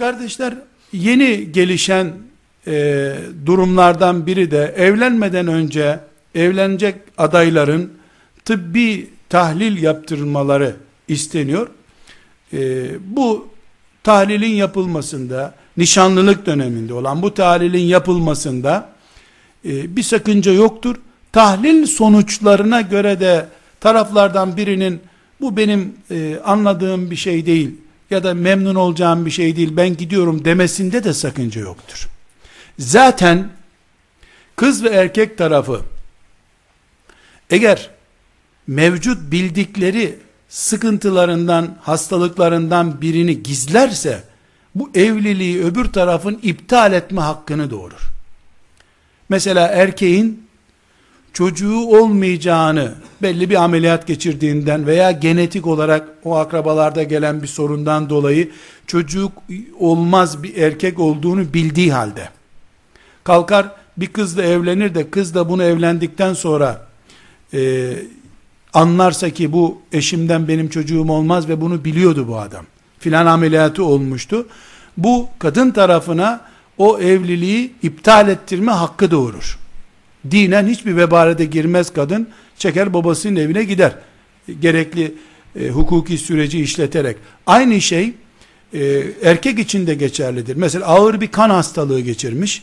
kardeşler yeni gelişen e, durumlardan biri de evlenmeden önce evlenecek adayların tıbbi tahlil yaptırılmaları isteniyor. E, bu tahlilin yapılmasında nişanlılık döneminde olan bu tahlilin yapılmasında e, bir sakınca yoktur. Tahlil sonuçlarına göre de taraflardan birinin bu benim e, anladığım bir şey değil ya da memnun olacağım bir şey değil ben gidiyorum demesinde de sakınca yoktur. Zaten kız ve erkek tarafı eğer mevcut bildikleri sıkıntılarından, hastalıklarından birini gizlerse bu evliliği öbür tarafın iptal etme hakkını doğurur. Mesela erkeğin çocuğu olmayacağını belli bir ameliyat geçirdiğinden veya genetik olarak o akrabalarda gelen bir sorundan dolayı çocuk olmaz bir erkek olduğunu bildiği halde. Kalkar bir kızla evlenir de kız da bunu evlendikten sonra e, anlarsa ki bu eşimden benim çocuğum olmaz ve bunu biliyordu bu adam. Filan ameliyatı olmuştu. Bu kadın tarafına o evliliği iptal ettirme hakkı doğurur Dinen hiçbir vebalete girmez kadın, çeker babasının evine gider. Gerekli e, hukuki süreci işleterek. Aynı şey e, erkek için de geçerlidir. Mesela ağır bir kan hastalığı geçirmiş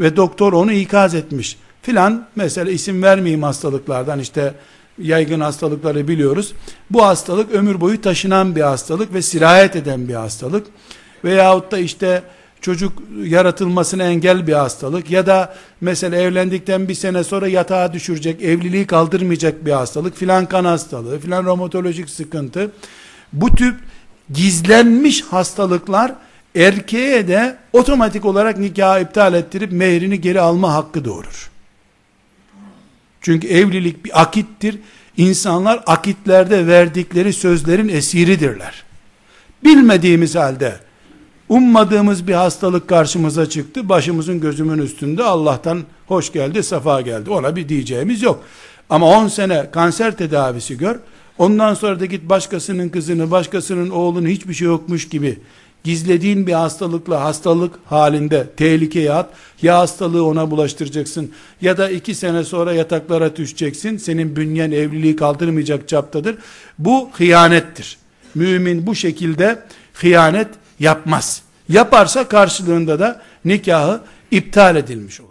ve doktor onu ikaz etmiş. Filan mesela isim vermeyeyim hastalıklardan işte yaygın hastalıkları biliyoruz. Bu hastalık ömür boyu taşınan bir hastalık ve sirayet eden bir hastalık. Veyahut da işte çocuk yaratılmasına engel bir hastalık ya da mesela evlendikten bir sene sonra yatağa düşürecek, evliliği kaldırmayacak bir hastalık, filan kan hastalığı, filan romatolojik sıkıntı. Bu tip gizlenmiş hastalıklar erkeğe de otomatik olarak nikahı iptal ettirip mehrini geri alma hakkı doğurur. Çünkü evlilik bir akittir. İnsanlar akitlerde verdikleri sözlerin esiridirler. Bilmediğimiz halde Ummadığımız bir hastalık karşımıza çıktı. Başımızın gözümün üstünde Allah'tan hoş geldi, safa geldi. Ona bir diyeceğimiz yok. Ama 10 sene kanser tedavisi gör. Ondan sonra da git başkasının kızını, başkasının oğlunu hiçbir şey yokmuş gibi gizlediğin bir hastalıkla hastalık halinde tehlikeye at. Ya hastalığı ona bulaştıracaksın ya da iki sene sonra yataklara düşeceksin. Senin bünyen evliliği kaldırmayacak çaptadır. Bu hıyanettir. Mümin bu şekilde hıyanet yapmaz. Yaparsa karşılığında da nikahı iptal edilmiş olur.